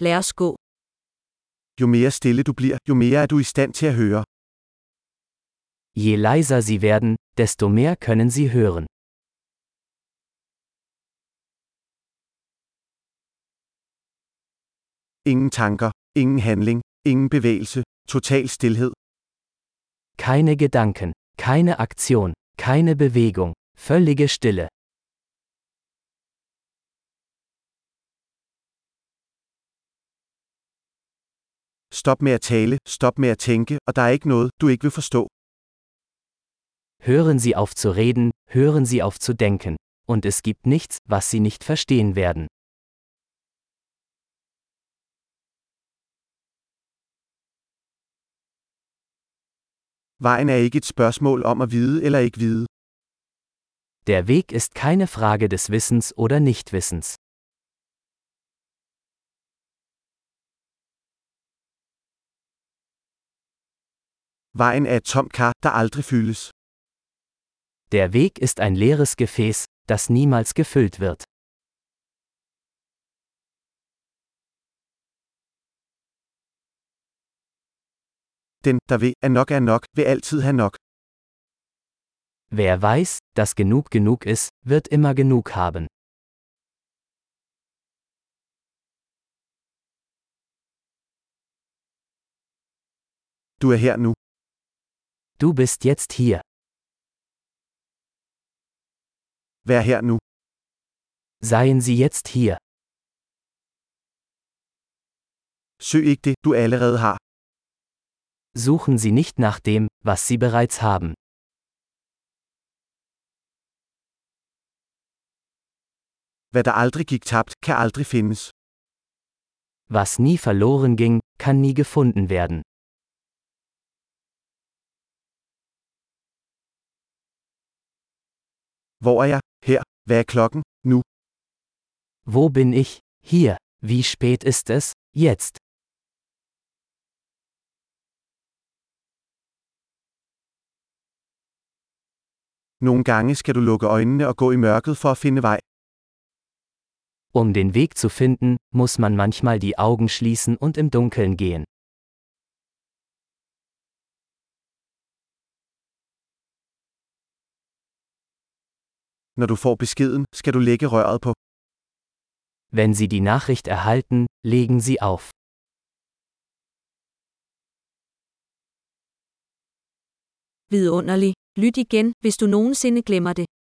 Lad os gå. Jo mere stille du bliver, jo mere er du i stand til at høre. Je leiser Sie werden, desto mehr können Sie hören. Ingen tanker, ingen handling, ingen bevægelse, total stilhed. Keine Gedanken, keine Aktion, keine Bewegung, völlige Stille. Stop med at tale, stop med at tænke, og der er ikke noget, du ikke vil forstå. Hören Sie auf zu reden, hören Sie auf zu denken, und es gibt nichts, was Sie nicht verstehen werden. Vejen er ikke et spørgsmål om at vide eller ikke vide. Der Weg ist keine Frage des Wissens oder Nichtwissens. Vejen er et tomt kar, der aldrig fyldes. Der Weg ist ein leeres Gefäß, das niemals gefüllt wird. Den, der ved, at nok er nok, vil altid have nok. Wer weiß, dass genug genug ist, wird immer genug haben. Du er her nu. Du bist jetzt hier. Vær her nu. Seien Sie jetzt hier. Søg ikke det, du allerede har. Suchen Sie nicht nach dem, was Sie bereits haben. Hvad der aldrig gik tabt, kan aldrig findes. Was nie verloren ging, kann nie gefunden werden. Hvor er jeg? Her. Hvad er klokken? Nu. Wo bin ich? Hier. Wie spät ist es? Jetzt. Nogle gange skal du lukke øjnene og gå i mørket for at finde vej. Um den Weg zu finden, muss man manchmal die Augen schließen und im Dunkeln gehen. Når du får beskeden, skal du lægge røret på. Wenn Sie die Nachricht erhalten, legen Sie auf. Vidunderlig. Lyt igen, hvis du nogensinde glemmer det.